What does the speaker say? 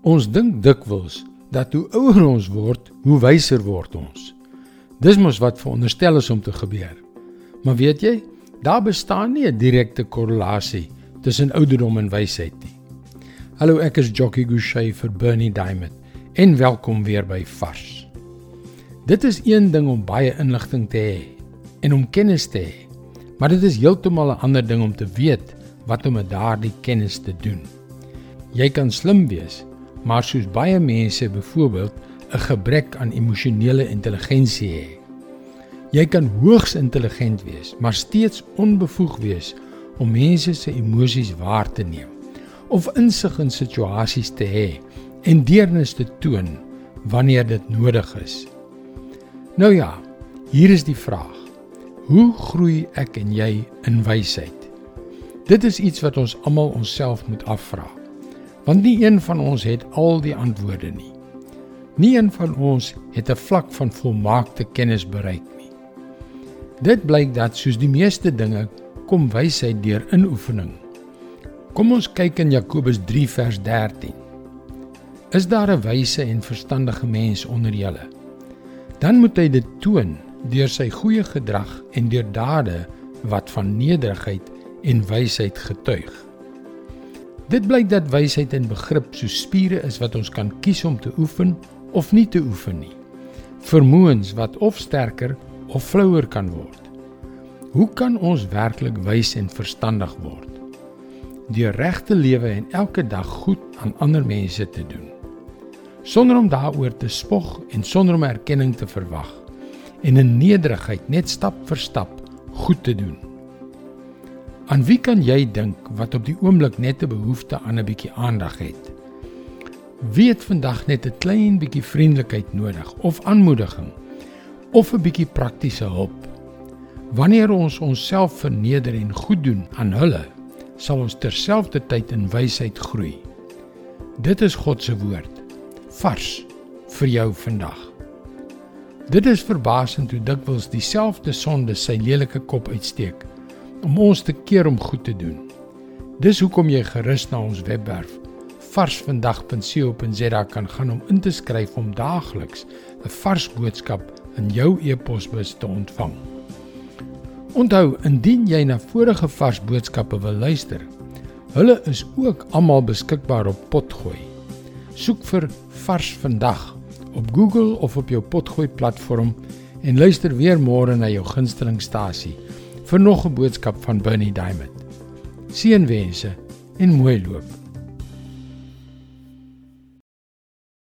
Ons dink dikwels dat hoe ouer ons word, hoe wyser word ons. Dis mos wat veronderstel is om te gebeur. Maar weet jy, daar bestaan nie 'n direkte korrelasie tussen ouderdom en wysheid nie. Hallo, ek is Jockey Gouchee vir Bernie Diamond en welkom weer by Vars. Dit is een ding om baie inligting te hê en om kennis te hê. Maar dit is heeltemal 'n ander ding om te weet wat om met daardie kennis te doen. Jy kan slim wees, maar soos baie mense byvoorbeeld 'n gebrek aan emosionele intelligensie hê. Jy kan hoogs intelligent wees, maar steeds onbevoeg wees om mense se emosies waar te neem of insig in situasies te hê en deernis te toon wanneer dit nodig is. Nou ja, hier is die vraag. Hoe groei ek en jy in wysheid? Dit is iets wat ons almal onsself moet afvra want nie een van ons het al die antwoorde nie. Nie een van ons het 'n vlak van volmaakte kennis bereik nie. Dit blyk dat soos die meeste dinge kom wysheid deur inoefening. Kom ons kyk in Jakobus 3 vers 13. Is daar 'n wyse en verstandige mens onder julle? Dan moet hy dit toon deur sy goeie gedrag en deur dade wat van nederigheid en wysheid getuig. Dit blyk dat wysheid en begrip so spiere is wat ons kan kies om te oefen of nie te oefen nie. Vermoëns wat of sterker of flouer kan word. Hoe kan ons werklik wys en verstandig word? Deur reg te lewe en elke dag goed aan ander mense te doen. Sonder om daaroor te spog en sonder om erkenning te verwag en in nederigheid net stap vir stap goed te doen. Aan wie kan jy dink wat op die oomblik net 'n behoefte aan 'n bietjie aandag het? Wie het vandag net 'n klein bietjie vriendelikheid nodig of aanmoediging of 'n bietjie praktiese hulp? Wanneer ons onsself verneder en goed doen aan hulle, sal ons terselfdertyd in wysheid groei. Dit is God se woord vars vir jou vandag. Dit is verbasend hoe dikwels dieselfde sonde sy lelike kop uitsteek om ons te keer om goed te doen. Dis hoekom jy gerus na ons webwerf varsvandag.co.za kan gaan om in te skryf om daagliks 'n vars boodskap in jou e-posbus te ontvang. Onthou, indien jy na vorige vars boodskappe wil luister, hulle is ook almal beskikbaar op Potgooi. Soek vir Vars Vandag op Google of op jou Potgooi platform en luister weer môre na jou gunstelingstasie vir nog 'n boodskap van Bernie Diamond. Seënwense en mooi loop.